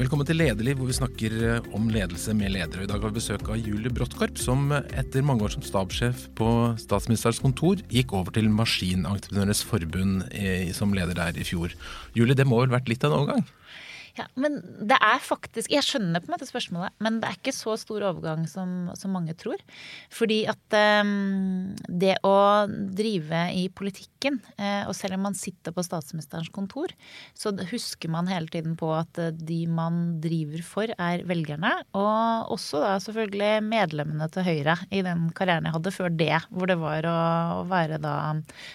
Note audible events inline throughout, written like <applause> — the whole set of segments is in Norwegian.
Velkommen til Lederliv, hvor vi snakker eh, om ledelse med ledere. I dag har vi besøk av Julie Bråttkorp, som etter mange år som stabssjef på statsministerens kontor, gikk over til Maskinentreprenørenes forbund eh, som leder der i fjor. Julie, det må vel vært litt av en overgang? Ja, men det er faktisk Jeg skjønner på en måte spørsmålet, men det er ikke så stor overgang som, som mange tror. Fordi at um, det å drive i politikken, uh, og selv om man sitter på statsministerens kontor, så husker man hele tiden på at uh, de man driver for, er velgerne. Og også da selvfølgelig medlemmene til Høyre i den karrieren jeg hadde før det, hvor det var å, å være da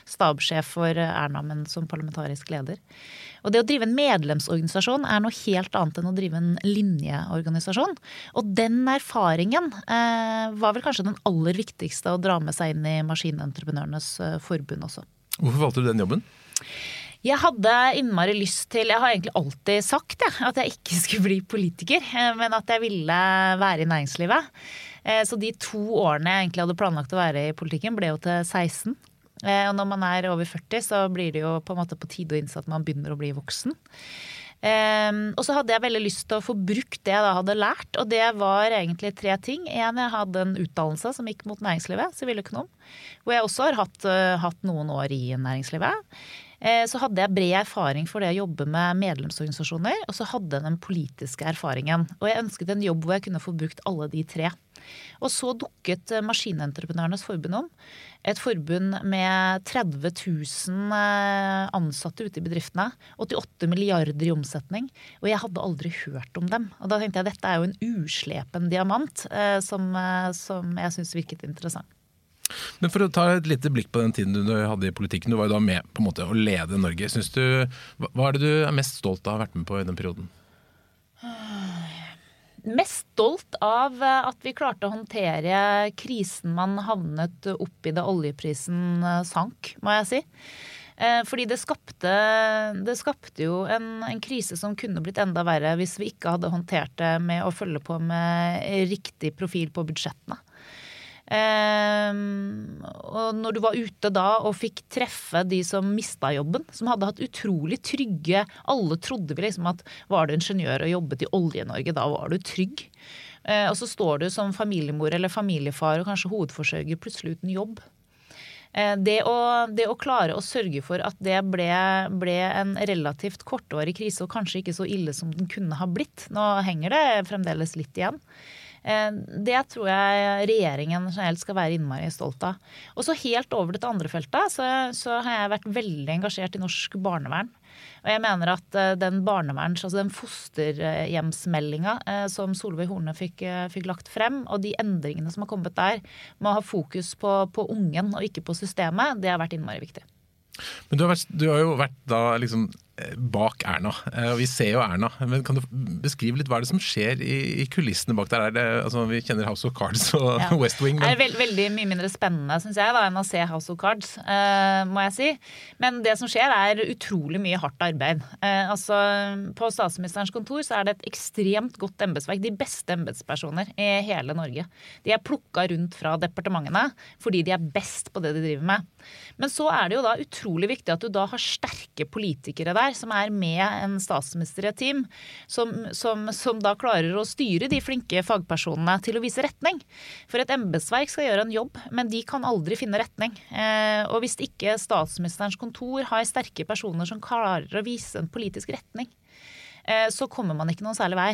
stabssjef for Erna, men som parlamentarisk leder. Og det å drive en medlemsorganisasjon er noe helt annet enn å drive en linjeorganisasjon. Og den erfaringen eh, var vel kanskje den aller viktigste å dra med seg inn i Maskinentreprenørenes eh, forbund også. Hvorfor valgte du den jobben? Jeg hadde innmari lyst til Jeg har egentlig alltid sagt ja, at jeg ikke <laughs> skulle bli politiker, eh, men at jeg ville være i næringslivet. Eh, så de to årene jeg egentlig hadde planlagt å være i politikken, ble jo til 16. Eh, og når man er over 40, så blir det jo på en måte på tide å innse at man begynner å bli voksen. Um, og så hadde jeg veldig lyst til å få brukt det jeg da hadde lært, og det var egentlig tre ting. En, jeg hadde en utdannelse som gikk mot næringslivet, siviløkonom, hvor jeg også har hatt, uh, hatt noen år i næringslivet. Uh, så hadde jeg bred erfaring for det å jobbe med medlemsorganisasjoner, og så hadde jeg den politiske erfaringen. Og jeg ønsket en jobb hvor jeg kunne få brukt alle de tre. Og så dukket Maskinentreprenørenes forbund om. Et forbund med 30 000 eh, ansatte ute i bedriftene. 88 milliarder i omsetning. Og jeg hadde aldri hørt om dem. Og da tenkte jeg dette er jo en uslepen diamant eh, som, eh, som jeg syns virket interessant. Men For å ta et lite blikk på den tiden du hadde i politikken. Du var jo da med på en måte å lede Norge. Du, hva er det du er mest stolt av å ha vært med på i den perioden? Mest stolt av eh, at vi klarte å håndtere krisen man havnet oppi da oljeprisen eh, sank, må jeg si. Eh, fordi det skapte, det skapte jo en, en, krise som kunne blitt enda verre hvis vi ikke hadde håndtert det med å følge på med riktig profil på budsjettene. Um, og når du var ute da og fikk treffe de som mista jobben, som hadde hatt utrolig trygge Alle trodde vi liksom at var du ingeniør og jobbet i Olje-Norge, da var du trygg. Uh, og så står du som familiemor eller familiefar og kanskje hovedforsørger plutselig uten jobb. Uh, det å, det å, klare å sørge for at det ble, ble en relativt kortvarig krise, og kanskje ikke så ille som den kunne ha blitt Nå henger det fremdeles litt igjen. Eh, det tror jeg regjeringen generelt skal være innmari stolt av. Og så helt over det andre feltet, så, så har jeg vært veldig engasjert i norsk barnevern. Og jeg mener at eh, den barneverns, altså den fosterhjemsmeldinga eh, som Solveig Horne fikk, fikk, lagt frem, og de endringene som har kommet der, med å ha fokus på, på ungen og ikke på systemet, det har vært innmari viktig. Men du har, vært, du har jo vært da liksom bak Erna. og vi ser jo Erna, men kan du beskrive litt hva er det som skjer i, i kulissene bak der? Det, altså, vi kjenner House of Cards og ja. <laughs> West Wing. Men... Det er veld, veldig mye mindre spennende synes jeg, da, enn å se House of Cards, uh, må jeg si. Men det som skjer, er utrolig mye hardt arbeid. Uh, altså, på statsministerens kontor så er det et ekstremt godt embetsverk. De beste embetspersoner i hele Norge. De er plukka rundt fra departementene fordi de er best på det de driver med. Men så er det jo da utrolig viktig at du da har sterke politikere der der, som er med en statsminister i et team, som, som, som, da klarer å styre de flinke fagpersonene til å vise retning. For et embetsverk skal gjøre en jobb, men de kan aldri finne retning. Eh, og hvis ikke statsministerens kontor har sterke personer som klarer å vise en politisk retning, eh, så kommer man ikke noen særlig vei.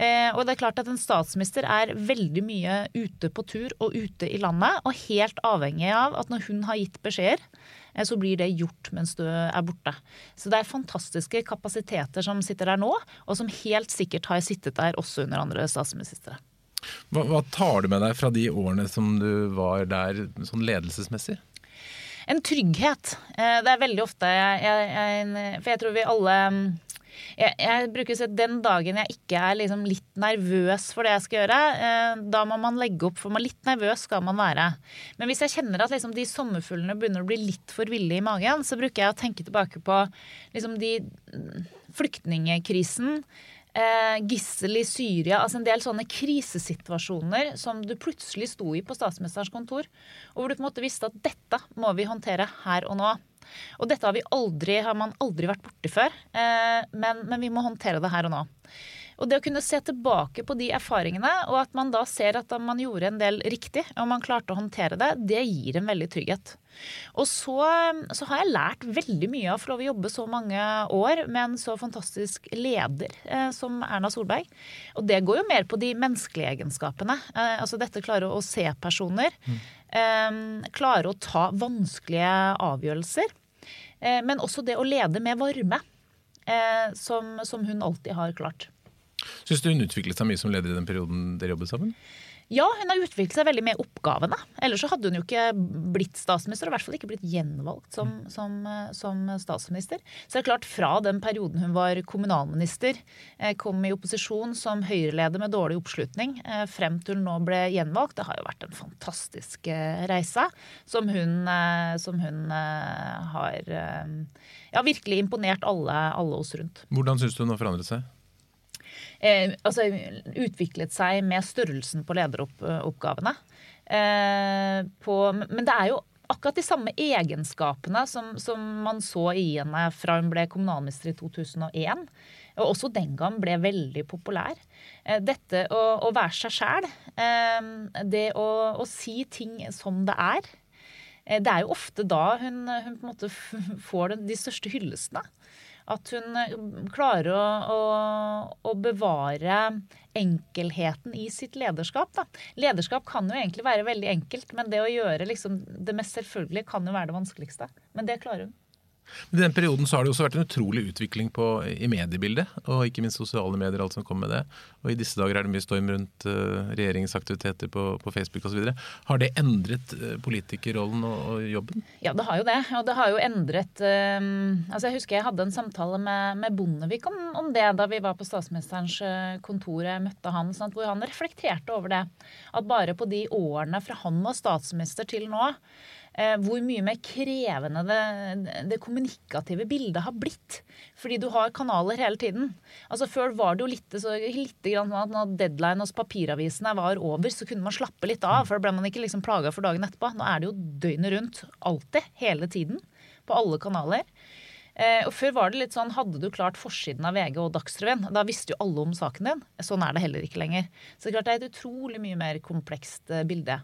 Eh, og det er klart at En statsminister er veldig mye ute på tur og ute i landet, og helt avhengig av at når hun har gitt beskjeder, eh, så blir det gjort mens du er borte. Så det er fantastiske kapasiteter som sitter der nå, og som helt sikkert har sittet der også under andre statsministre. Hva, hva tar du med deg fra de årene som du var der sånn ledelsesmessig? En trygghet. Eh, det er veldig ofte jeg, jeg, jeg, For jeg tror vi alle jeg, jeg, bruker å si at Den dagen jeg ikke er liksom litt nervøs for det jeg skal gjøre, eh, da må man legge opp, for man litt nervøs skal man være. Men hvis jeg kjenner at liksom de sommerfuglene begynner å bli litt for ville i magen, så bruker jeg å tenke tilbake på liksom de mm, flyktningekrisen. Eh, gissel i Syria, altså en del sånne krisesituasjoner som du plutselig sto i på statsministerens kontor, og hvor du på en måte visste at dette må vi håndtere her og nå. Og dette har, vi aldri, har man aldri vært borti før. Eh, men, men vi må håndtere det her og nå. Og det å kunne se tilbake på de erfaringene, og at man da ser at man gjorde en del riktig, og man klarte å håndtere det, det gir en veldig trygghet. Og så, så har jeg lært veldig mye av å få lov å jobbe så mange år med en så fantastisk leder eh, som Erna Solberg. Og det går jo mer på de menneskelige egenskapene. Eh, altså dette klare å se personer. Mm. Eh, klare å ta vanskelige avgjørelser. Eh, men også det å lede med varme. Eh, som, som hun alltid har klart. Syns du hun utviklet seg mye som leder i den perioden dere jobbet sammen? Ja, hun har utviklet seg veldig med oppgavene. Ellers så hadde hun jo ikke blitt statsminister, og i hvert fall ikke blitt gjenvalgt som, som, som, statsminister. Så det er klart, fra den perioden hun var kommunalminister, eh, kom i opposisjon som Høyre-leder med dårlig oppslutning, eh, frem til hun nå ble gjenvalgt, det har jo vært en fantastisk eh, reise som hun, som hun har ja, virkelig imponert alle, alle oss rundt. Hvordan syns du hun har forandret seg? Eh, altså, utviklet seg med størrelsen på lederoppgavene. Eh, men det er jo akkurat de samme egenskapene som, som, man så i henne fra hun ble kommunalminister i 2001. Og også den gang ble veldig populær. Eh, dette å, å være seg sjæl. Eh, det å, å, si ting som det er. Eh, det er jo ofte da hun, hun får de største hyllestene. At hun eh, klarer å, å, å, bevare enkelheten i sitt lederskap. Da. Lederskap kan jo egentlig være veldig enkelt, men det å gjøre liksom det mest selvfølgelige kan jo være det vanskeligste. Men det klarer hun. Men I den perioden så har det også vært en utrolig utvikling på, i mediebildet, og ikke minst sosiale medier. alt som kommer med det. Og I disse dager er det mye storm rundt uh, regjeringens aktiviteter på, på Facebook osv. Har det endret uh, politikerrollen og, og, jobben? Ja, det har jo det. Og det har jo endret uh, altså Jeg husker jeg hadde en samtale med, med Bondevik om, om, det da vi var på statsministerens kontor. Jeg møtte han, sånn, hvor han reflekterte over det. At bare på de årene fra han var statsminister til nå, Eh, hvor mye mer krevende det, det, kommunikative bildet har blitt. Fordi du har kanaler hele tiden. Altså Før var det jo litt, så, litt sånn at når deadline hos papiravisene var over, så kunne man slappe litt av. For da ble man ikke liksom plaga for dagen etterpå. Nå er det jo døgnet rundt. Alltid. Hele tiden. På alle kanaler. Eh, og Før var det litt sånn, hadde du klart forsiden av VG og Dagsrevyen, da visste jo alle om saken din. Sånn er det heller ikke lenger. Så det er klart det er et utrolig mye mer komplekst eh, bilde.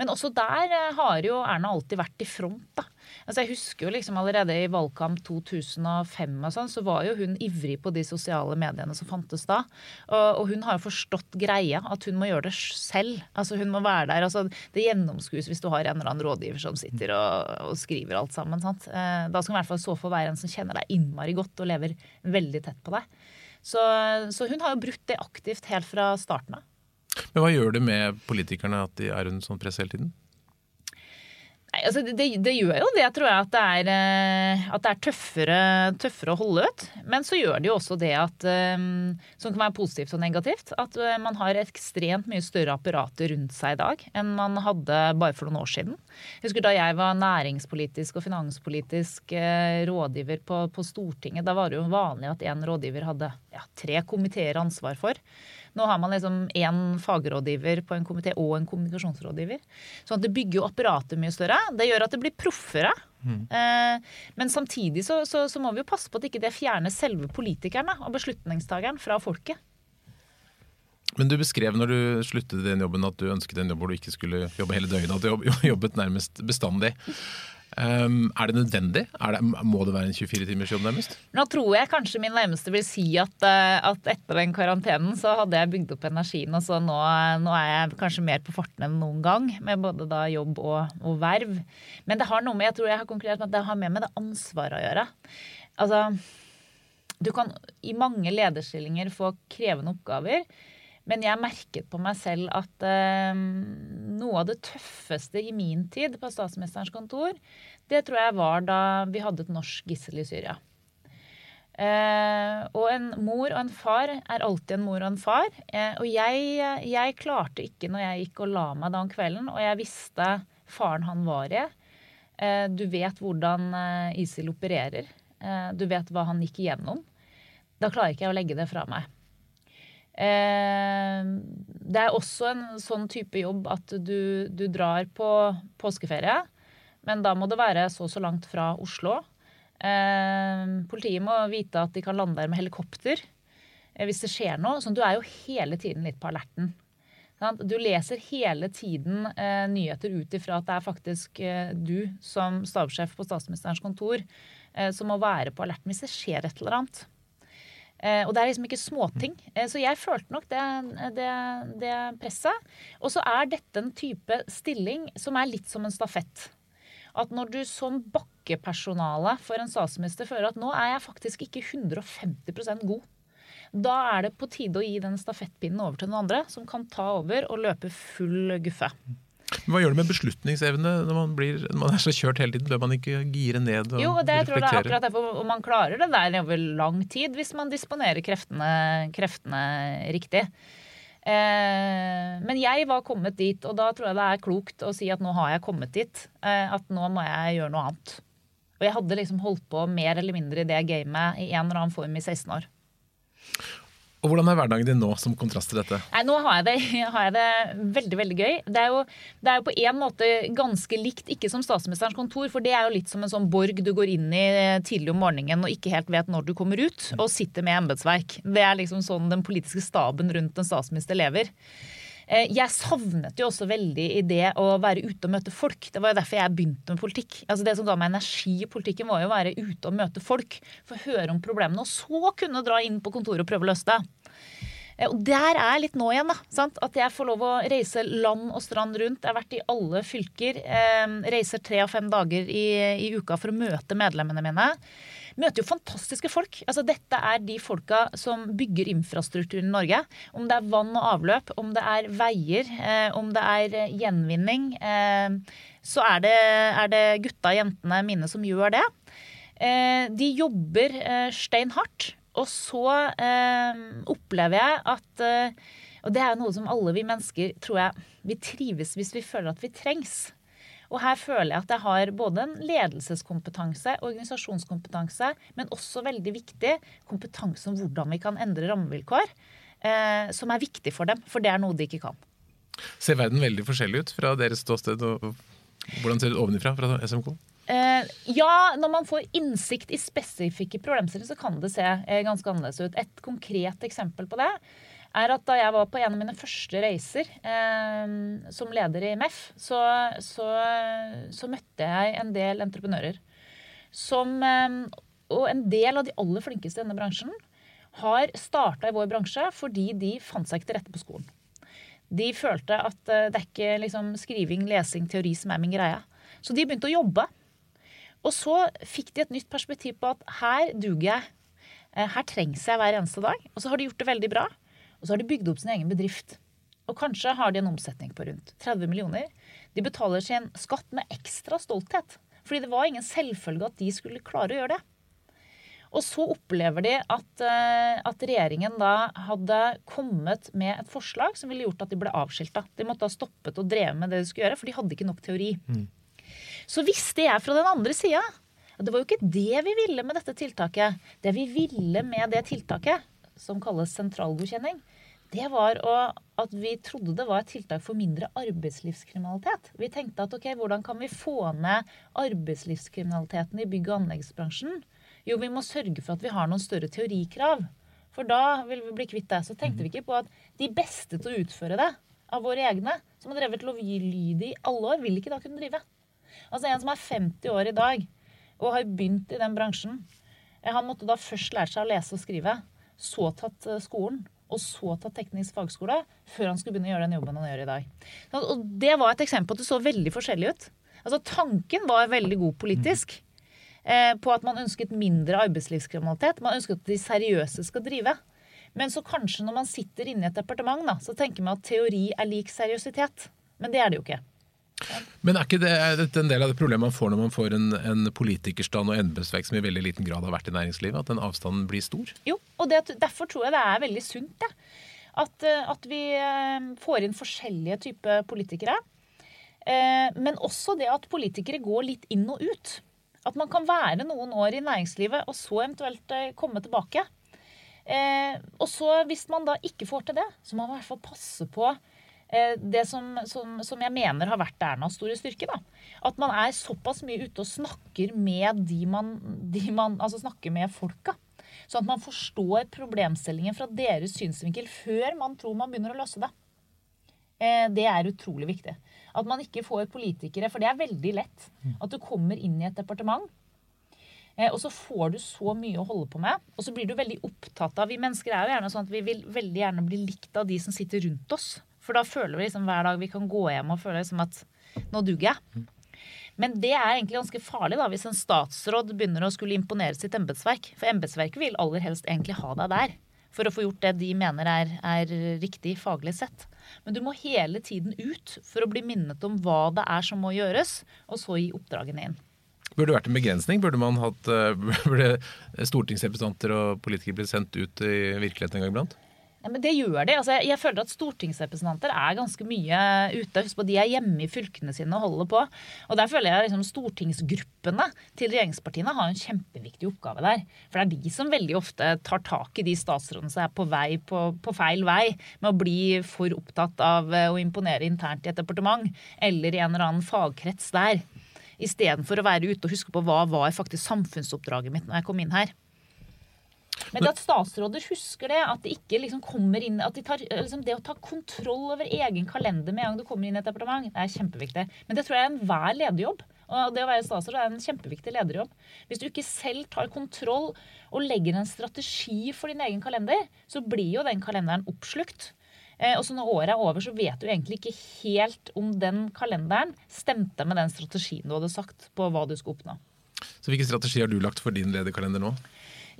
Men også der eh, har jo Erna alltid vært i front. da. Altså Jeg husker jo liksom allerede i valgkamp 2005 og sånn, så var jo hun ivrig på de sosiale mediene som fantes da. Og, og hun har jo forstått greia, at hun må gjøre det selv. Altså Hun må være der. altså Det gjennomskues hvis du har en eller annen rådgiver som sitter og, og skriver alt sammen. sant? Eh, da skal hun i hvert fall så få være en som kjenner deg innmari godt og lever veldig tett på deg. Så, så hun har jo brutt det aktivt helt fra starten av. Men hva gjør det med politikerne at de er under sånn press hele tiden? Nei, altså det, det, gjør jo det, tror jeg, at det er, eh, at det er tøffere, tøffere, å holde ut. Men så gjør det jo også det at eh, Som kan være positivt og negativt. At eh, man har ekstremt mye større apparater rundt seg i dag enn man hadde bare for noen år siden. Jeg husker Da jeg var næringspolitisk og finanspolitisk rådgiver på, på Stortinget, da var det jo vanlig at en rådgiver hadde ja, tre komiteer ansvar for. Nå har man liksom én fagrådgiver på en komité og en kommunikasjonsrådgiver. Så det bygger jo apparatet mye større. Det gjør at det blir proffere. Mm. Eh, men samtidig så, så, så, må vi jo passe på at ikke det fjerner selve politikerne og beslutningstakeren fra folket. Men du beskrev når du sluttet den jobben at du ønsket en jobb hvor du ikke skulle jobbe hele døgnet. At du <laughs> jobbet nærmest bestandig. Um, er det nødvendig? Er det, må det være en 24-timers jobb nærmest? Nå tror jeg kanskje min nærmeste vil si at, eh, at, etter den karantenen så hadde jeg bygd opp energien, og så nå, nå, er jeg kanskje mer på farten enn noen gang med både da jobb og, og, verv. Men det har noe med jeg tror jeg har konkurrert med at det har med med det ansvaret å gjøre. Altså, du kan i mange lederstillinger få krevende oppgaver. Men jeg merket på meg selv at eh, noe av det tøffeste i min tid på statsministerens kontor, det tror jeg var da vi hadde et norsk gissel i Syria. Eh, og en mor og en far er alltid en mor og en far. Eh, og jeg, jeg, klarte ikke når jeg gikk og la meg da om kvelden, og jeg visste faren han var i. Eh, du vet hvordan eh, ISIL opererer. Eh, du vet hva han gikk igjennom. Da klarer ikke jeg å legge det fra meg. Eh, det er også en sånn type jobb at du, du drar på påskeferie. men da må det være så og så langt fra Oslo. Eh, politiet må vite at de kan lande der med helikopter eh, hvis det skjer noe. Så du er jo hele tiden litt på alerten. Du leser hele tiden eh, nyheter ut ifra at det er faktisk eh, du som stabssjef på statsministerens kontor eh, som må være på alerten hvis det skjer et eller annet. Eh, og det er liksom ikke småting. så jeg følte nok det, det, det presset. Og så er dette en type stilling som er litt som en stafett at når du som bakkepersonale for en statsminister føler at nå er jeg faktisk ikke 150% god, da er det på tide å gi den stafettpinnen over til noen andre som kan ta over og løpe full guffe. Hva gjør det med beslutningsevne når man, blir, når man er så kjørt hele tiden? Bør man ikke gire ned og jo, det, jeg tror det er akkurat derfor om man klarer det der over lang tid, hvis man disponerer kreftene, kreftene riktig. Eh, men jeg var kommet dit, og da tror jeg det er klokt å si at nå har jeg kommet dit. Eh, at nå må jeg gjøre noe annet. Og jeg hadde liksom holdt på mer eller mindre i det gamet i en eller annen form i 16 år. Og Hvordan er hverdagen din nå, som kontrast til dette? Nei, Nå har jeg, det, <laughs> har jeg det, veldig veldig gøy. Det er, jo, det er jo på en måte ganske likt, ikke som statsministerens kontor, for det er jo litt som en sånn borg du går inn i tidlig om morgenen og ikke helt vet når du kommer ut, og sitter med embetsverk. Det er liksom sånn den politiske staben rundt en statsminister lever. Eh, jeg savnet jo også veldig i det å være ute og møte folk. Det var jo derfor jeg begynte med politikk. Altså Det som ga meg energi i politikken, var jo å være ute og møte folk. Få høre om problemene, og så kunne dra inn på kontoret og prøve å løse det. Eh, og der er jeg litt nå igjen, da. Sant? At jeg får lov å reise land og strand rundt. Jeg har vært i alle fylker. Eh, reiser tre og fem dager i, i uka for å møte medlemmene mine møter jo fantastiske folk. Altså, dette er de folka som bygger infrastrukturen i Norge. Om det er vann og avløp, om det er veier, eh, om det er eh, gjenvinning, eh, så er det, er det gutta og jentene mine som gjør det. Eh, de jobber eh, stein hardt. Og så eh, opplever jeg at Og det er noe som alle vi mennesker tror jeg vi trives hvis vi føler at vi trengs. Og her føler jeg at jeg har både en ledelseskompetanse, organisasjonskompetanse, men også veldig viktig kompetanse om hvordan vi kan endre rammevilkår. Eh, som er viktig for dem, for det er noe de ikke kan. Ser verden veldig forskjellig ut fra deres ståsted? og Hvordan ser det ovenifra fra SMK? Eh, ja, når man får innsikt i spesifikke problemstillinger, så kan det se eh, ganske annerledes ut. Et konkret eksempel på det er at da jeg var på en av mine første reiser eh, som leder i MEF, så, så, så, møtte jeg en del entreprenører som eh, Og en del av de aller flinkeste i denne bransjen har starta i vår bransje fordi de fant seg ikke til rette på skolen. De følte at eh, det er ikke liksom, skriving, lesing, teori som er min greie. Så de begynte å jobbe. Og så fikk de et nytt perspektiv på at her duger jeg. Eh, her trengs jeg hver eneste dag. Og så har de gjort det veldig bra. Og så har de bygd opp sin egen bedrift. Og kanskje har de en omsetning på rundt 30 millioner. De betaler sin skatt med ekstra stolthet. Fordi det var ingen selvfølge at de skulle klare å gjøre det. Og så opplever de at, eh, at, regjeringen da hadde kommet med et forslag som ville gjort at de ble avskilta. De måtte ha stoppet og drevet med det de skulle gjøre, for de hadde ikke nok teori. Mm. Så visste jeg fra den andre sida at det var jo ikke det vi ville med dette tiltaket. Det vi ville med det tiltaket, som kalles sentralgodkjenning, det var å, at vi trodde det var et tiltak for mindre arbeidslivskriminalitet. Vi tenkte at ok, hvordan kan vi få ned arbeidslivskriminaliteten i bygg- og anleggsbransjen? Jo, vi må sørge for at vi har noen større teorikrav. For da vil vi bli kvitt det. Så tenkte vi ikke på at de beste til å utføre det, av våre egne, som har drevet lovlydig i alle år, vil ikke da kunne drive. Altså en som er 50 år i dag og har begynt i den bransjen, han måtte da først lære seg å lese og skrive så tatt eh, skolen, og så tatt teknisk fagskole, før han skulle begynne å gjøre den jobben han gjør i dag. Og Det var et eksempel på at det så veldig forskjellig ut. Altså Tanken var veldig god politisk. Eh, på at man ønsket mindre arbeidslivskriminalitet. Man ønsket at de seriøse skal drive. Men så kanskje når man sitter inne i et departement, da, så tenker man at teori er lik seriøsitet. Men det er det jo ikke. Men er ikke det en del av det problemet man får når man får en, en politikerstand og embetsverk som i veldig liten grad har vært i næringslivet? At den avstanden blir stor? Jo, og det, derfor tror jeg det er veldig sunt. Det. At, eh, at, vi eh, får inn forskjellige typer politikere. Eh, men også det at politikere går litt inn og ut. At man kan være noen år i næringslivet og så eventuelt komme tilbake. Og så Hvis man da ikke får til det, så må man i hvert fall passe på det som, som, som, jeg mener har vært Ernas store styrke. da. At man er såpass mye ute og snakker med de man, de man altså snakker med folka. Sånn at man forstår problemstillingen fra deres synsvinkel før man tror man begynner å løse det. Eh, det er utrolig viktig. At man ikke får politikere For det er veldig lett. At du kommer inn i et departement Eh, og så får du så mye å holde på med, og så blir du veldig opptatt av Vi mennesker er jo gjerne sånn at vi vil veldig gjerne bli likt av de som sitter rundt oss. For da føler vi liksom hver dag vi kan gå hjem og føle liksom at nå duger jeg. Men det er egentlig ganske farlig da, hvis en statsråd begynner å skulle imponere sitt embetsverk. For embetsverket vil aller helst egentlig ha deg der for å få gjort det de mener er, er, riktig faglig sett. Men du må hele tiden ut for å bli minnet om hva det er som må gjøres, og så gi oppdragene inn. Burde det vært en begrensning? Burde, man hatt, eh, <laughs> burde stortingsrepresentanter og politikere blitt sendt ut i virkeligheten en gang iblant? Ja, men det gjør de. Altså, jeg, jeg, føler at stortingsrepresentanter er ganske mye ute. Husk på, De er hjemme i fylkene sine og holder på. Og Der føler jeg liksom stortingsgruppene til regjeringspartiene har en kjempeviktig oppgave der. For det er de som veldig ofte tar tak i de statsrådene som er på, vei, på, på feil vei med å bli for opptatt av eh, å imponere internt i et departement eller i en eller annen fagkrets der istedenfor å være ute og huske på hva var faktisk samfunnsoppdraget mitt når jeg kom inn her. Men det at statsråder husker det, at det ikke liksom kommer inn, at de tar, liksom det å ta kontroll over egen kalender med en gang du kommer inn i et departement, det er kjempeviktig. Men det tror jeg er enhver lederjobb. Og det å være statsråd er en kjempeviktig lederjobb. Hvis du ikke selv tar kontroll og legger en strategi for din egen kalender, så blir jo den kalenderen oppslukt. Eh, og så når året er over, så vet du egentlig ikke helt om den kalenderen stemte med den strategien du hadde sagt på hva du skulle oppnå. Så Hvilken strategi har du lagt for din lederkalender nå?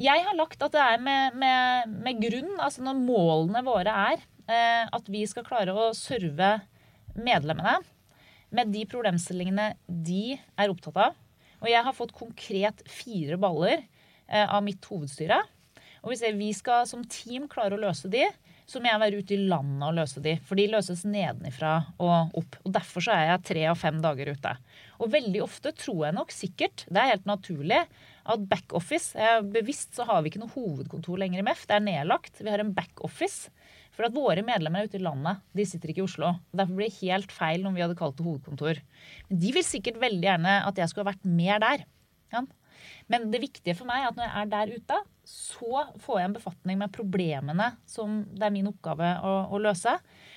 Jeg har lagt at det er med, med, med grunn, altså når målene våre er eh, at vi skal klare å serve medlemmene med de problemstillingene de er opptatt av. Og jeg har fått konkret fire baller eh, av mitt hovedstyre. Og hvis vi skal som team klare å løse de, så må jeg være ute i landet og løse de. For de løses nedenifra og opp. Og Derfor så er jeg tre av fem dager ute. Og veldig ofte tror jeg nok sikkert, det er helt naturlig, at backoffice Bevisst så har vi ikke noe hovedkontor lenger i MEF. Det er nedlagt. Vi har en backoffice. For at våre medlemmer er ute i landet. De sitter ikke i Oslo. Derfor blir det helt feil om vi hadde kalt det hovedkontor. Men de vil sikkert veldig gjerne at jeg skulle ha vært mer der. Ja. Men det viktige for meg er at når jeg er der ute, så får jeg en befatning med problemene som det er min oppgave å, å løse.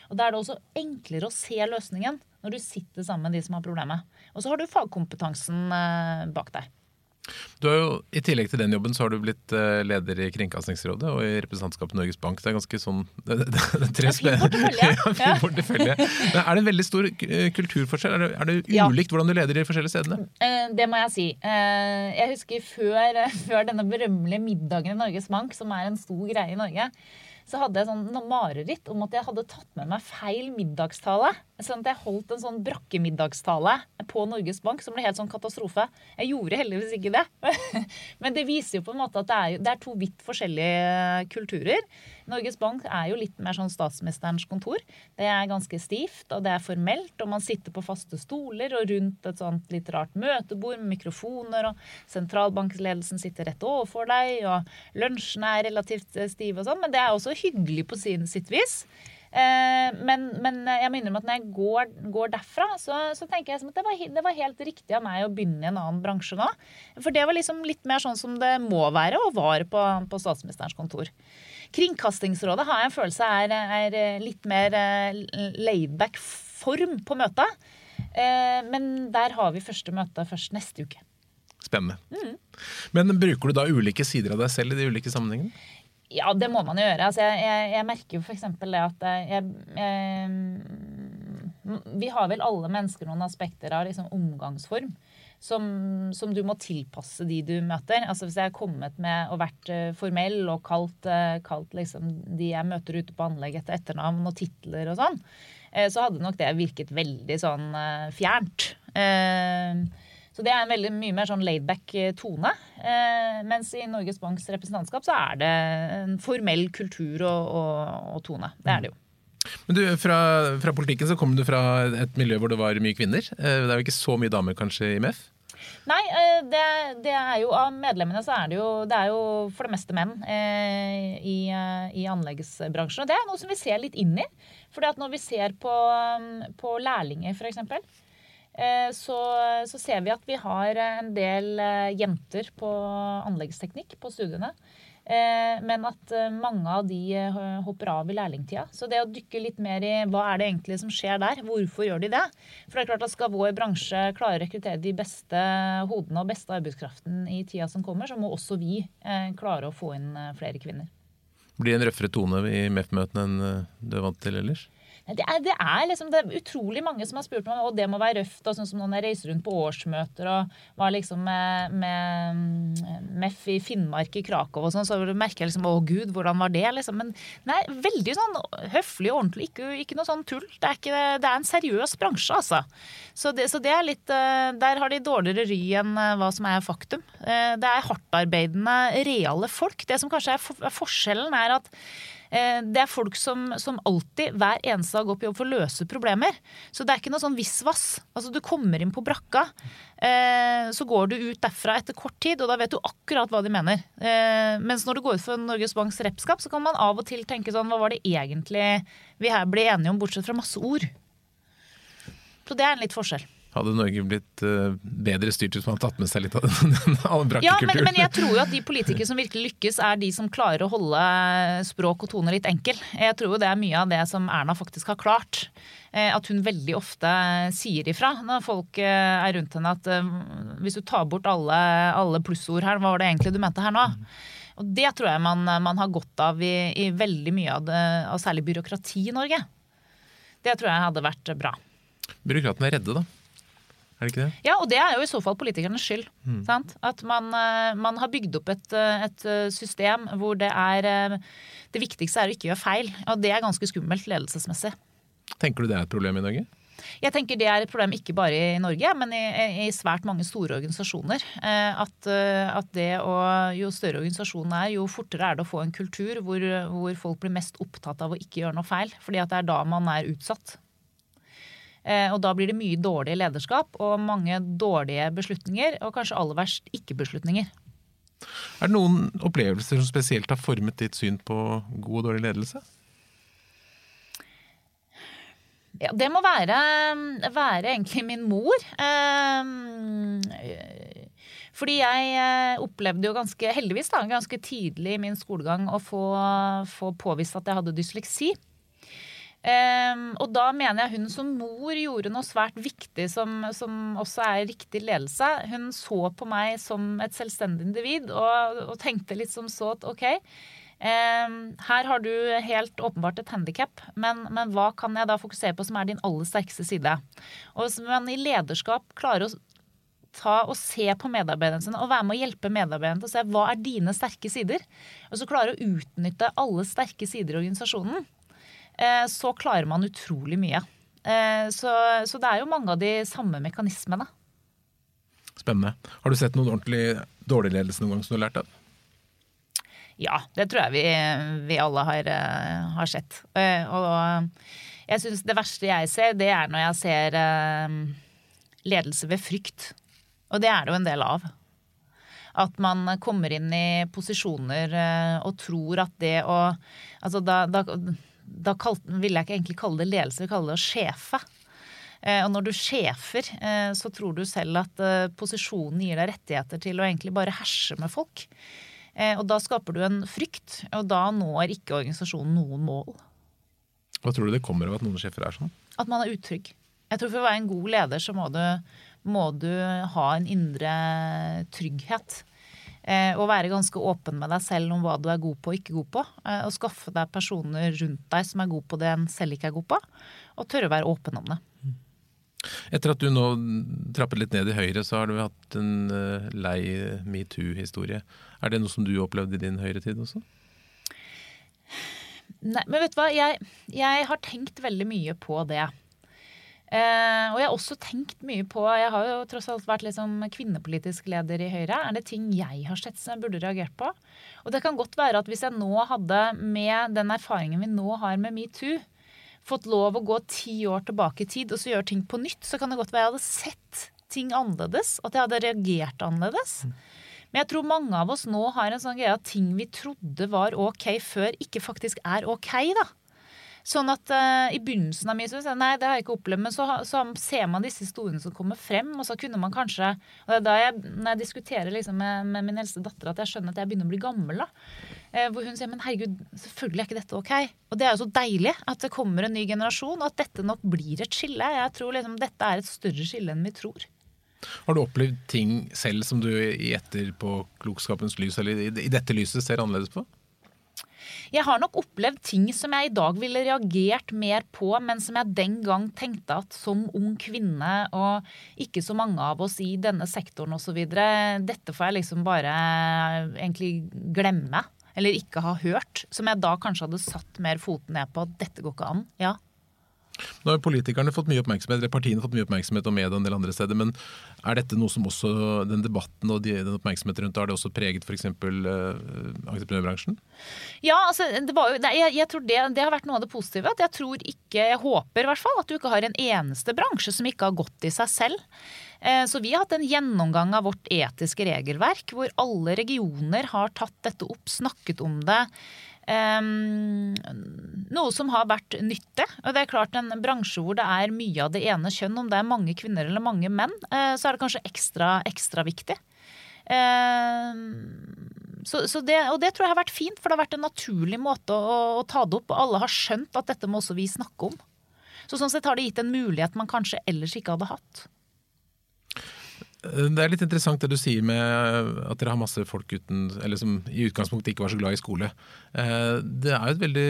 Og da er det også enklere å se løsningen når du sitter sammen med de som har problemet. Og så har du fagkompetansen eh, bak deg. Du har jo, I tillegg til den jobben så har du blitt uh, leder i Kringkastingsrådet og i representantskapet Norges Bank. Det er ganske sånn <laughs> det, det, det, tre fin portefølje. <laughs> ja, portefølje. Men er det en veldig stor eh, kulturforskjell? Er det, er det ulikt ja. hvordan du leder i de forskjellige stedene? Uh, det må jeg si. Jeg husker før, <laughs> før denne berømmelige middagen i Norges Bank, som er en stor greie i Norge så hadde jeg sånn mareritt om at jeg hadde tatt med meg feil middagstale. Sånn at jeg holdt en sånn brakkemiddagstale på Norges Bank som ble helt sånn katastrofe. Jeg gjorde heldigvis ikke det. <laughs> Men det viser jo på en måte at det er, det er to vidt forskjellige kulturer. Norges Bank er jo litt mer sånn statsministerens kontor. Det er ganske stivt, og det er formelt, og man sitter på faste stoler og rundt et sånt litt rart møtebord med mikrofoner, og sentralbankledelsen sitter rett overfor deg, og lunsjene er relativt stive og sånn, men det er også hyggelig på sin sitt vis. Eh, men, men, jeg må innrømme at når jeg går, går derfra, så, så, tenker jeg at det var, det var, helt riktig av meg å begynne i en annen bransje nå. For det var liksom litt mer sånn som det må være, og var på, på statsministerens kontor. Kringkastingsrådet har jeg en følelse er, er litt mer eh, laidback form på møtet. Eh, men der har vi første møte først neste uke. Spennende. Mm. Men bruker du da ulike sider av deg selv i de ulike sammenhengene? Ja, det må man jo gjøre. Altså, jeg, jeg, jeg, merker jo f.eks. det at jeg, jeg, Vi har vel alle mennesker noen aspekter av liksom omgangsform. Som, som, du må tilpasse de du møter. Altså Hvis jeg har kommet med og vært uh, formell og kalt, uh, kalt liksom de jeg møter ute på anlegg etter etternavn og titler og sånn, uh, så hadde nok det virket veldig sånn fjernt. Så det er en veldig mye mer sånn laidback eh, tone. Eh, mens i Norges Banks representantskap så er det en formell kultur og, og, og tone. Det er det jo. Men du, fra, fra, politikken så kom du fra et miljø hvor det var mye kvinner. Eh, det er jo ikke så mye damer kanskje i MEF? Nei, eh, det, det, er jo av medlemmene så er det jo, det er jo for det meste menn eh, i, eh, i, anleggsbransjen. Og det er noe som vi ser litt inn i. For når vi ser på, på lærlinger, f.eks., eh, så, så ser vi at vi har en del jenter på anleggsteknikk på studiene. Eh, men at eh, mange av de eh, hopper av i lærlingtida. Så det å dykke litt mer i hva er det egentlig som skjer der, hvorfor gjør de det? For det er klart at skal vår bransje klare å rekruttere de beste hodene og beste arbeidskraften i tida som kommer, så må også vi klare å få inn flere kvinner. Blir det en røffere tone i MEF-møtene enn du er vant til ellers? Det er, det er, liksom, det er utrolig mange som har spurt meg og det må være røft. og sånn som Når jeg reiser rundt på årsmøter og var liksom med, med MEF i Finnmark, i Krakow og sånn, så merker jeg liksom å gud, hvordan var det? liksom. Men nei, veldig sånn høflig og ordentlig. Ikke, ikke noe sånn tull. Det er, ikke, det er en seriøs bransje, altså. Så det, så det, er litt eh, Der har de dårligere ry enn eh, hva som er faktum. Eh, det er hardtarbeidende, reale folk. Det som kanskje er, forskjellen, er at det er folk som, som, alltid, hver eneste dag, går på jobb for å løse problemer. Så det er ikke noe sånn visvas. Altså, du kommer inn på brakka, eh, så går du ut derfra etter kort tid, og da vet du akkurat hva de mener. Eh, mens når du går ut for Norges Banks repskap, så kan man av og til tenke sånn Hva var det egentlig vi her ble enige om, bortsett fra masse ord? Så det er en litt forskjell. Hadde Norge blitt uh, bedre styrt hvis man hadde tatt med seg litt av <laughs> den, den? Ja, men, men, jeg tror jo at de politikere som virkelig lykkes, er de som klarer å holde språk og tone litt enkel. Jeg tror jo det er mye av det som Erna faktisk har klart. Eh, at hun veldig ofte sier ifra når folk eh, er rundt henne at hvis du tar bort alle, alle plussord her, hva var det egentlig du mente her nå? Og det tror jeg man, man har godt av i, i veldig mye av det, av særlig byråkrati i Norge. Det tror jeg hadde vært bra. Byråkratene er redde, da? Er det ikke det? Ja, og det er jo i så fall politikernes skyld. Mm. At man, eh, man, har bygd opp et, eh, et, eh, system hvor det er Det viktigste er å ikke gjøre feil. Og det er ganske skummelt ledelsesmessig. Tenker du det er et problem i Norge? Jeg tenker Det er et problem ikke bare i Norge, men i, i svært mange store organisasjoner. At, at, det å, Jo større organisasjonen er, jo fortere er det å få en kultur hvor, hvor folk blir mest opptatt av å ikke gjøre noe feil. fordi at det er da man er utsatt. Eh, og da blir det mye dårlig lederskap og mange dårlige beslutninger, og kanskje aller verst ikke-beslutninger. Er det noen opplevelser som spesielt har formet ditt syn på god og dårlig ledelse? Ja, det må være, være egentlig min mor. Eh, fordi jeg eh, opplevde jo ganske, heldigvis da, ganske tidlig i min skolegang å få, få påvist at jeg hadde dysleksi. Um, og da mener jeg hun som mor gjorde noe svært viktig som, som, også er riktig ledelse. Hun så på meg som et selvstendig individ og, og tenkte litt som så at OK, um, her har du helt åpenbart et handikap, men, men, hva kan jeg da fokusere på som er din aller sterkeste side? Og hvis man i lederskap klarer å ta og se på medarbeiderne sine og være med å hjelpe medarbeiderne til å se hva er dine sterke sider, og så klare å utnytte alle sterke sider i organisasjonen, så klarer man utrolig mye. Eh, så, så, det er jo mange av de samme mekanismene. Spennende. Har du sett noen ordentlig dårlig ledelse noen gang som du har lært av? Ja, det tror jeg vi, vi alle har, eh, har, sett. Og jeg syns det verste jeg ser, det er når jeg ser ledelse ved frykt. Og det er det jo en del av. At man kommer inn i posisjoner og tror at det å Altså da, da da ville jeg ikke egentlig kalle det ledelse, jeg kaller kalle det å sjefe. Eh, og når du sjefer, eh, så tror du selv at eh, posisjonen gir deg rettigheter til å egentlig bare herse med folk. Og da skaper du en frykt, og da når ikke organisasjonen noen mål. Hva tror du det kommer av at noen sjefer er sånn? At man er utrygg. Jeg tror For å være en god leder så må du, må du ha en indre trygghet. Eh, og være ganske åpen med deg selv om hva du er god på og ikke god på. Eh, og skaffe deg personer rundt deg som er god på det en selv ikke er god på. Og tørre å være åpen om det. Etter at du nå trappet litt ned i Høyre, så har du hatt en uh, lei metoo-historie. Er det noe som du opplevde i din høyretid også? Nei, men vet du hva. Jeg, jeg har tenkt veldig mye på det. Eh, og jeg har også tenkt mye på Jeg har jo tross alt vært liksom kvinnepolitisk leder i Høyre. Er det ting jeg har sett som jeg burde reagert på? Og det kan godt være at hvis jeg nå hadde, med den erfaringen vi nå har med metoo, fått lov å gå ti år tilbake i tid og så gjøre ting på nytt, så kan det godt være jeg hadde sett ting annerledes. At jeg hadde reagert annerledes. Men jeg tror mange av oss nå har en sånn greie at ting vi trodde var ok før, ikke faktisk er ok. da. Sånn at uh, I begynnelsen av min nei, det har jeg ikke opplevd, men så, så, ser man disse historiene som kommer frem. Og så kunne man kanskje og det er da jeg, Når jeg diskuterer liksom med, med, min eldste datter, at jeg skjønner at jeg begynner å bli gammel. da. Uh, hvor hun sier men herregud, selvfølgelig er ikke dette ok. Og det er jo så deilig at det kommer en ny generasjon, og at dette nok blir et skille. Jeg tror liksom dette er et større skille enn vi tror. Har du opplevd ting selv som du i etterpåklokskapens lys, eller i dette lyset, ser annerledes på? Jeg har nok opplevd ting som jeg i dag ville reagert mer på, men som jeg den gang tenkte at som ung kvinne og ikke så mange av oss i denne sektoren osv., dette får jeg liksom bare egentlig glemme. Eller ikke ha hørt. Som jeg da kanskje hadde satt mer foten ned på at dette går ikke an. Ja, nå har politikerne fått mye oppmerksomhet, eller partiene fått mye oppmerksomhet og media en del andre steder, men er dette noe som også den debatten og den oppmerksomheten rundt har det også preget f.eks. Uh, entreprenørbransjen? Ja, altså, det jo, nei, jeg, jeg, tror det, det, har vært noe av det positive. at Jeg tror ikke, jeg håper i hvert fall at du ikke har en eneste bransje som ikke har gått i seg selv. Eh, så vi har hatt en gjennomgang av vårt etiske regelverk, hvor alle regioner har tatt dette opp, snakket om det. Um, noe som har vært nytte. Og det er klart En bransje hvor det er mye av det ene kjønn, om det er mange kvinner eller mange menn, uh, så er det kanskje ekstra, ekstra viktig. Uh, så, så det, og det tror jeg har vært fint, for det har vært en naturlig måte å, å, ta det opp. Og alle har skjønt at dette må også vi snakke om. Så sånn sett har det gitt en mulighet man kanskje ellers ikke hadde hatt. Det er litt interessant det du sier med at dere har masse folk uten, som i utgangspunktet ikke var så glad i skole. Eh, det er jo et veldig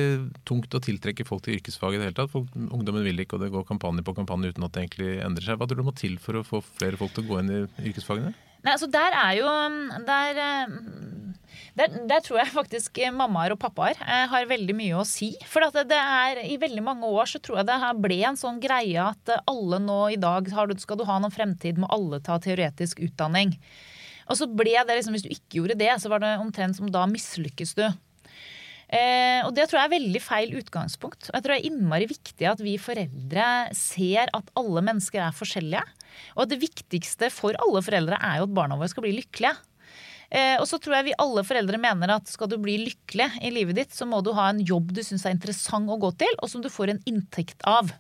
tungt å tiltrekke folk til yrkesfag i det hele tatt. Folk, ungdommen vil ikke, og det går kampanje på kampanje uten at det egentlig endrer seg. Hva tror du må til for å få flere folk til å gå inn i yrkesfagene? Nei, altså Der er jo der, der, der, tror jeg faktisk mammaer og pappaer eh, har veldig mye å si. For det er, i veldig mange år så tror jeg det ble en sånn greie at alle nå i dag skal du ha noen fremtid, må alle ta teoretisk utdanning. Og så ble det liksom, Hvis du ikke gjorde det, så var det omtrent som da mislykkes du. Eh, og det tror jeg er veldig feil utgangspunkt. Og jeg tror det er innmari viktig at vi foreldre ser at alle mennesker er forskjellige. Og det viktigste for alle foreldre er jo at barna våre skal bli lykkelige. Eh, og så tror jeg vi alle foreldre mener at skal du bli lykkelig i livet ditt, så må du ha en jobb du syns er interessant å gå til, og som du får en inntekt av.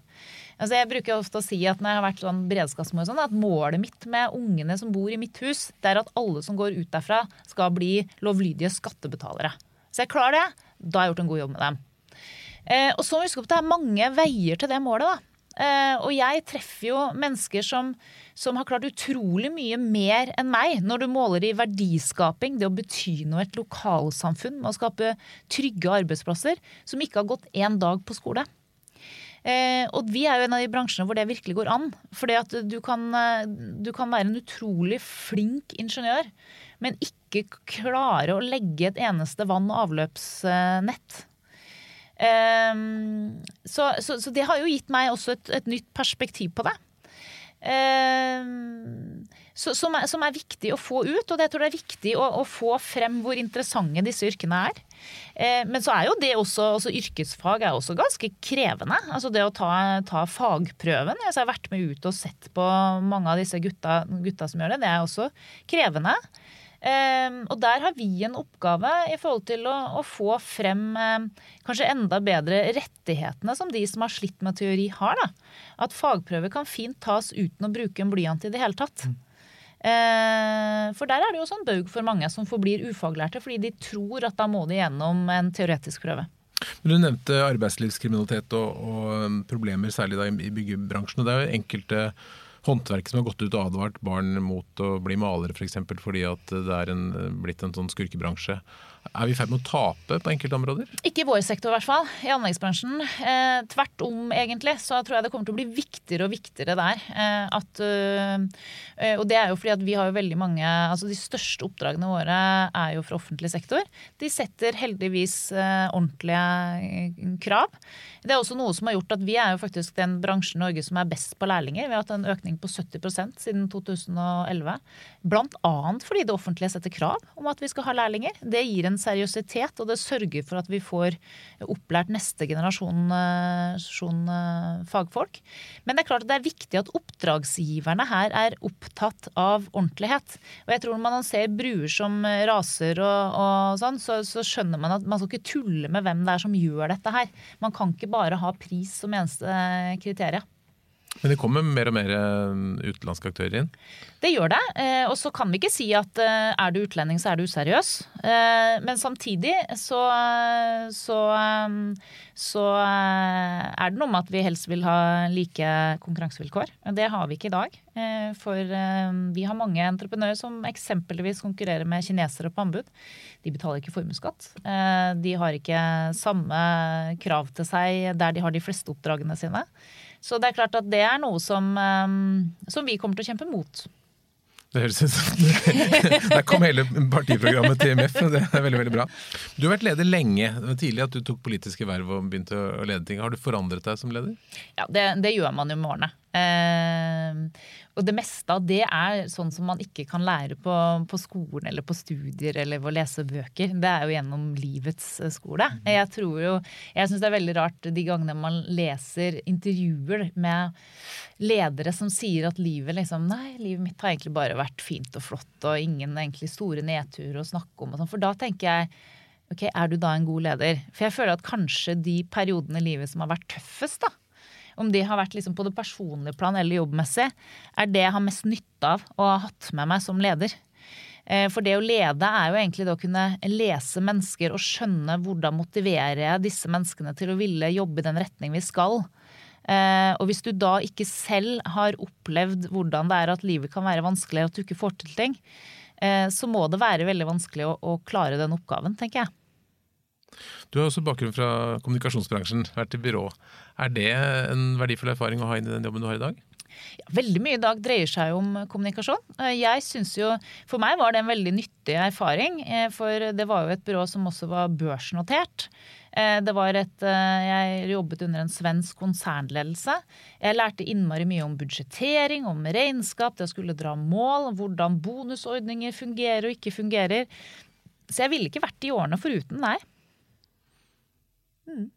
Altså jeg bruker ofte å si at når jeg har vært sånn beredskapsmål, sånn, at målet mitt med ungene som bor i mitt hus, det er at alle som går ut derfra, skal bli lovlydige skattebetalere. Så jeg klarer det, da har jeg gjort en god jobb med dem. Eh, og så husk at det er mange veier til det målet. da. Uh, og jeg treffer jo mennesker som, som, har klart utrolig mye mer enn meg når du måler i verdiskaping, det å bety noe i et lokalsamfunn med å skape trygge arbeidsplasser, som ikke har gått én dag på skole. Uh, og vi er jo en av de bransjene hvor det virkelig går an. At du kan, du kan være en utrolig flink ingeniør, men ikke klare å legge et eneste vann- og avløpsnett Um, så, så, så, det har jo gitt meg også et, et nytt perspektiv på det. Um, så, som, er, som, er, viktig å få ut, og det tror jeg er viktig å, å få frem hvor interessante disse yrkene er. Uh, men så er jo det også, også yrkesfag er også ganske krevende. Altså det å ta, ta fagprøven. Jeg har vært med ut og sett på mange av disse gutta, gutta som gjør det. Det er også krevende. Ehm, og der har vi en oppgave i forhold til å, å få frem ehm, kanskje enda bedre rettighetene som de som har slitt med teori, har. Da. At fagprøver kan fint tas uten å bruke en blyant i det hele tatt. Mm. For der er det jo sånn baug for mange som forblir ufaglærte fordi de tror at da må de gjennom en teoretisk prøve. Men Du nevnte arbeidslivskriminalitet og, og problemer særlig da i byggebransjen. og Det er jo enkelte håndverk som har gått ut og advart barn mot å bli malere f.eks. For fordi at det er en, blitt en sånn skurkebransje. Er vi i ferd med å tape på enkelte områder? Ikke i vår sektor, i hvert fall. I anleggsbransjen. Eh, tvert om, egentlig. Så tror jeg det kommer til å bli viktigere og viktigere der. Eh, at, eh, og det er jo fordi at vi har jo veldig mange Altså de største oppdragene våre er jo fra offentlig sektor. De setter heldigvis eh, ordentlige krav. Det er også noe som har gjort at vi er jo faktisk den bransjen i Norge som er best på lærlinger. Vi har hatt en økning på 70% siden 2011. Blant annet fordi det offentlige setter krav om at vi skal ha lærlinger. Det gir en seriøsitet, og det sørger for at vi får opplært neste generasjon, generasjon fagfolk. Men det er klart at det er viktig at oppdragsgiverne her er opptatt av ordentlighet. Og jeg tror når man ser bruer som raser og, og sånn, så, så skjønner man at man skal ikke tulle med hvem det er som gjør dette her. Man kan ikke bare ha pris som eneste kriterium. Men det kommer mer og mer eh, utenlandske aktører inn? Det gjør det. Eh, og så kan vi ikke si at eh, er du utlending, så er du useriøs. Men samtidig så, så, så er det noe med at vi helst vil ha like konkurransevilkår. Det har vi ikke i dag. For vi har mange entreprenører som eksempelvis konkurrerer med kinesere på anbud. De betaler ikke formuesskatt. De har ikke samme krav til seg der de har de fleste oppdragene sine. Så det er klart at det er noe som, um, som vi kommer til å kjempe mot. Det høres ut som <laughs> Der kom hele partiprogrammet til IMF. Det er veldig veldig bra. Du har vært leder lenge. Det var tidlig at du tok politiske verv og begynte å lede ting. Har du forandret deg som leder? Ja, det, det gjør man jo med årene. Eh, og det meste av det er sånn som man ikke kan lære på, på skolen eller på studier eller ved å lese bøker. Det er jo gjennom livets eh, skole. Mm. Jeg tror jo, jeg syns det er veldig rart de gangene man leser intervjuer med ledere som sier at livet liksom Nei, livet mitt har egentlig bare vært fint og flott og ingen egentlig store nedturer å snakke om og sånn. For da tenker jeg ok, er du da en god leder? For jeg føler at kanskje de periodene i livet som har vært tøffest, da om de har vært liksom på det personlige plan eller jobbmessig, er det jeg har mest nytte av å ha hatt med meg som leder. Eh, for det å lede er jo egentlig det å kunne lese mennesker og skjønne hvordan motiverer jeg disse menneskene til å ville jobbe i den retning vi skal. Eh, og hvis du da ikke selv har opplevd hvordan det er at livet kan være vanskelig, at du ikke får til ting, eh, så må det være veldig vanskelig å, å klare den oppgaven, tenker jeg. Du har også bakgrunn fra kommunikasjonsbransjen, vært i byrå. Er det en verdifull erfaring å ha inn i den jobben du har i dag? Ja, veldig mye i dag dreier seg om kommunikasjon. Eh, jeg synes jo, For meg var det en veldig nyttig erfaring. Eh, for det var jo et byrå som også var børsnotert. Eh, det var et, Jeg jobbet under en svensk konsernledelse. Jeg lærte innmari mye om budsjettering, om regnskap, det å skulle dra mål, hvordan bonusordninger fungerer og ikke fungerer. Så jeg ville ikke vært i årene foruten, nei. Mm.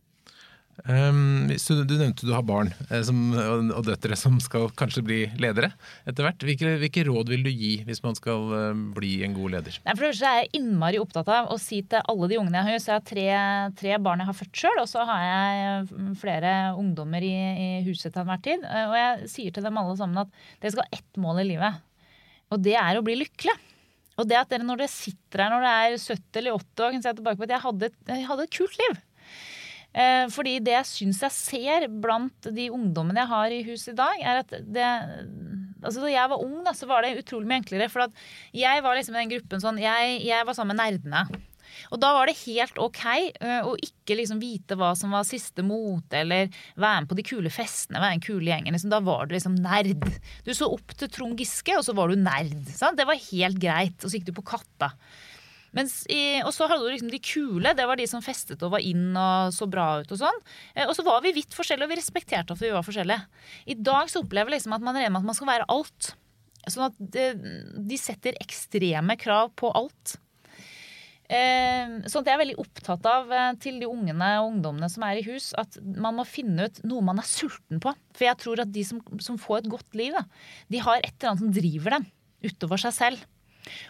Um, du, nevnte du har barn eh, som, og, og døtre som skal kanskje bli ledere etter hvert. Hvilke, hvilke, råd vil du gi hvis man skal uh, bli en god leder? Nei, for det er jeg innmari opptatt av å si til alle de ungene jeg har. Så jeg har tre, tre barn jeg har født sjøl, og så har jeg mm, flere ungdommer i, i huset til enhver tid. Eh, og jeg sier til dem alle sammen at dere skal ha ett mål i livet. Og det er å bli lykkelig. Og det at dere når dere sitter her når dere er 70 eller 80 år, kan se tilbake på at jeg hadde, jeg hadde et kult liv. Eh, fordi det jeg syns jeg ser blant de ungdommene jeg har i huset i dag, er at det Altså Da jeg var ung, da, så var det utrolig mye enklere. For jeg var liksom i den gruppen sånn Jeg, jeg var sammen med nerdene. Og da var det helt ok eh, å ikke liksom vite hva som var siste mote, eller være med på de kule festene, være en kule gjengen. Liksom, da var du liksom nerd. Du så opp til Trond Giske, og så var du nerd. Sant? Det var helt greit. Og så gikk du på Katta. I, og så hadde du liksom de kule. Det var de som festet og var inn og så bra ut. Og sånn. Eh, og så var vi vidt forskjellige, og vi respekterte at vi var forskjellige. I dag så opplever jeg liksom at man regner med at man skal være alt. Sånn at de, de setter ekstreme krav på alt. Eh, sånn at jeg er veldig opptatt av eh, til de ungene og ungdommene som er i hus, at man må finne ut noe man er sulten på. For jeg tror at de som, som får et godt liv, da, de har et eller annet som driver dem utover seg selv.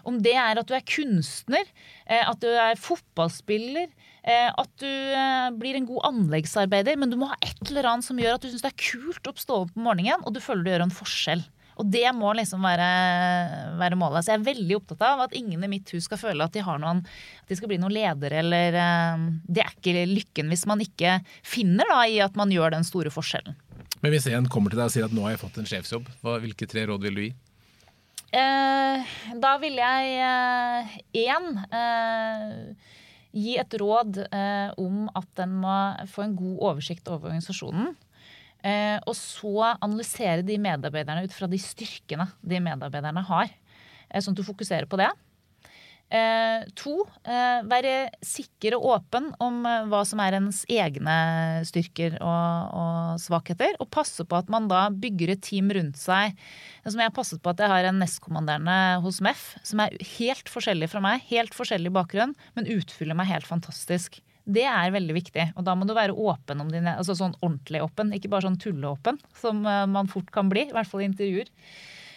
Om det er at du er kunstner, eh, at du er fotballspiller, eh, at du eh, blir en god anleggsarbeider, men du må ha et eller annet som gjør at du syns det er kult å stå opp om morgenen, og du føler du gjør en forskjell. Og det må liksom være, være, målet. Så jeg er veldig opptatt av at ingen i mitt hus skal føle at de, noen, at de skal bli noen ledere eller Det er ikke lykken hvis man ikke finner da i at man gjør den store forskjellen. Men hvis en kommer til deg og sier at nå har jeg fått en sjefsjobb, hvilke tre råd vil du gi? Eh, da vil jeg én eh, eh, gi et råd eh, om at den må få en god oversikt over organisasjonen. Eh, og så analysere de medarbeiderne ut fra de styrkene de medarbeiderne har. sånn at du fokuserer på det. Eh, to, eh, være sikker og åpen om eh, hva som er ens egne styrker og, og, svakheter. Og passe på at man da bygger et team rundt seg. Som jeg har passet på at jeg har en nestkommanderende hos MEF som er helt forskjellig fra meg. Helt forskjellig bakgrunn, men utfyller meg helt fantastisk. Det er veldig viktig. Og da må du være åpen om dine Altså sånn ordentlig åpen, ikke bare sånn tulleåpen, som eh, man fort kan bli. I hvert fall i intervjuer.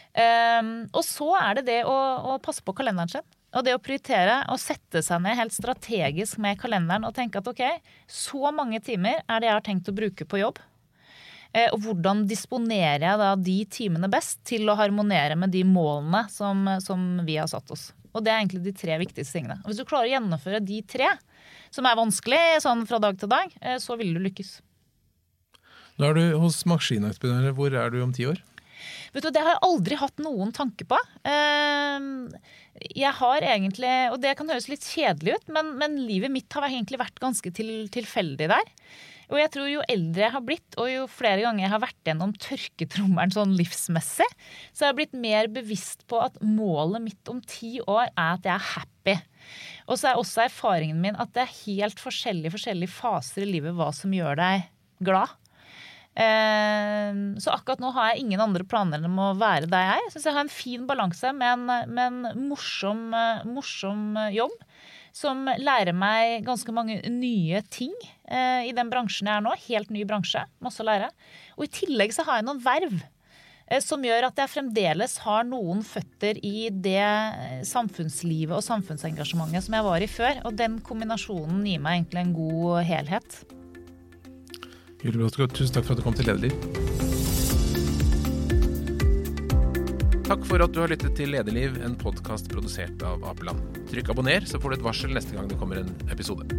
Um, og så er det det å, å passe på kalenderen sin. Og det å prioritere og sette seg ned helt strategisk med kalenderen og tenke at ok, så mange timer er det jeg har tenkt å bruke på jobb. Eh, og hvordan disponerer jeg da de timene best til å harmonere med de målene som, som vi har satt oss. Og det er egentlig de tre viktigste tingene. Og hvis du klarer å gjennomføre de tre, som er vanskelig sånn fra dag til dag, eh, så vil du lykkes. Nå er du hos Maskinentreprenører. Hvor er du om ti år? Vet du, Det har jeg aldri hatt noen tanke på. Ehm, jeg har egentlig, og Det kan høres litt kjedelig ut, men, men livet mitt har egentlig vært ganske til, tilfeldig der. Og jeg tror Jo eldre jeg har blitt, og jo flere ganger jeg har vært gjennom tørketrommelen sånn livsmessig, så jeg har blitt mer bevisst på at målet mitt om ti år er at jeg er happy. Og så er også erfaringen min at det er helt forskjellige, forskjellige faser i livet hva som gjør deg glad. Eh, så akkurat nå har jeg ingen andre planer enn å være der jeg er. Jeg syns jeg har en fin balanse med en, med en morsom, eh, morsom, jobb. Som lærer meg ganske mange nye ting eh, i den bransjen jeg er nå. Helt ny bransje. Masse å lære. Og i tillegg så har jeg noen verv som gjør at jeg fremdeles har noen føtter i det samfunnslivet og samfunnsengasjementet som jeg var i før. Og den kombinasjonen gir meg egentlig en god helhet. Julie Bråtgaard, tusen takk for at du kom til Lederliv. Takk for at du har lyttet til Lederliv, en podkast produsert av Apeland. Trykk abonner, så får du et varsel neste gang det kommer en episode.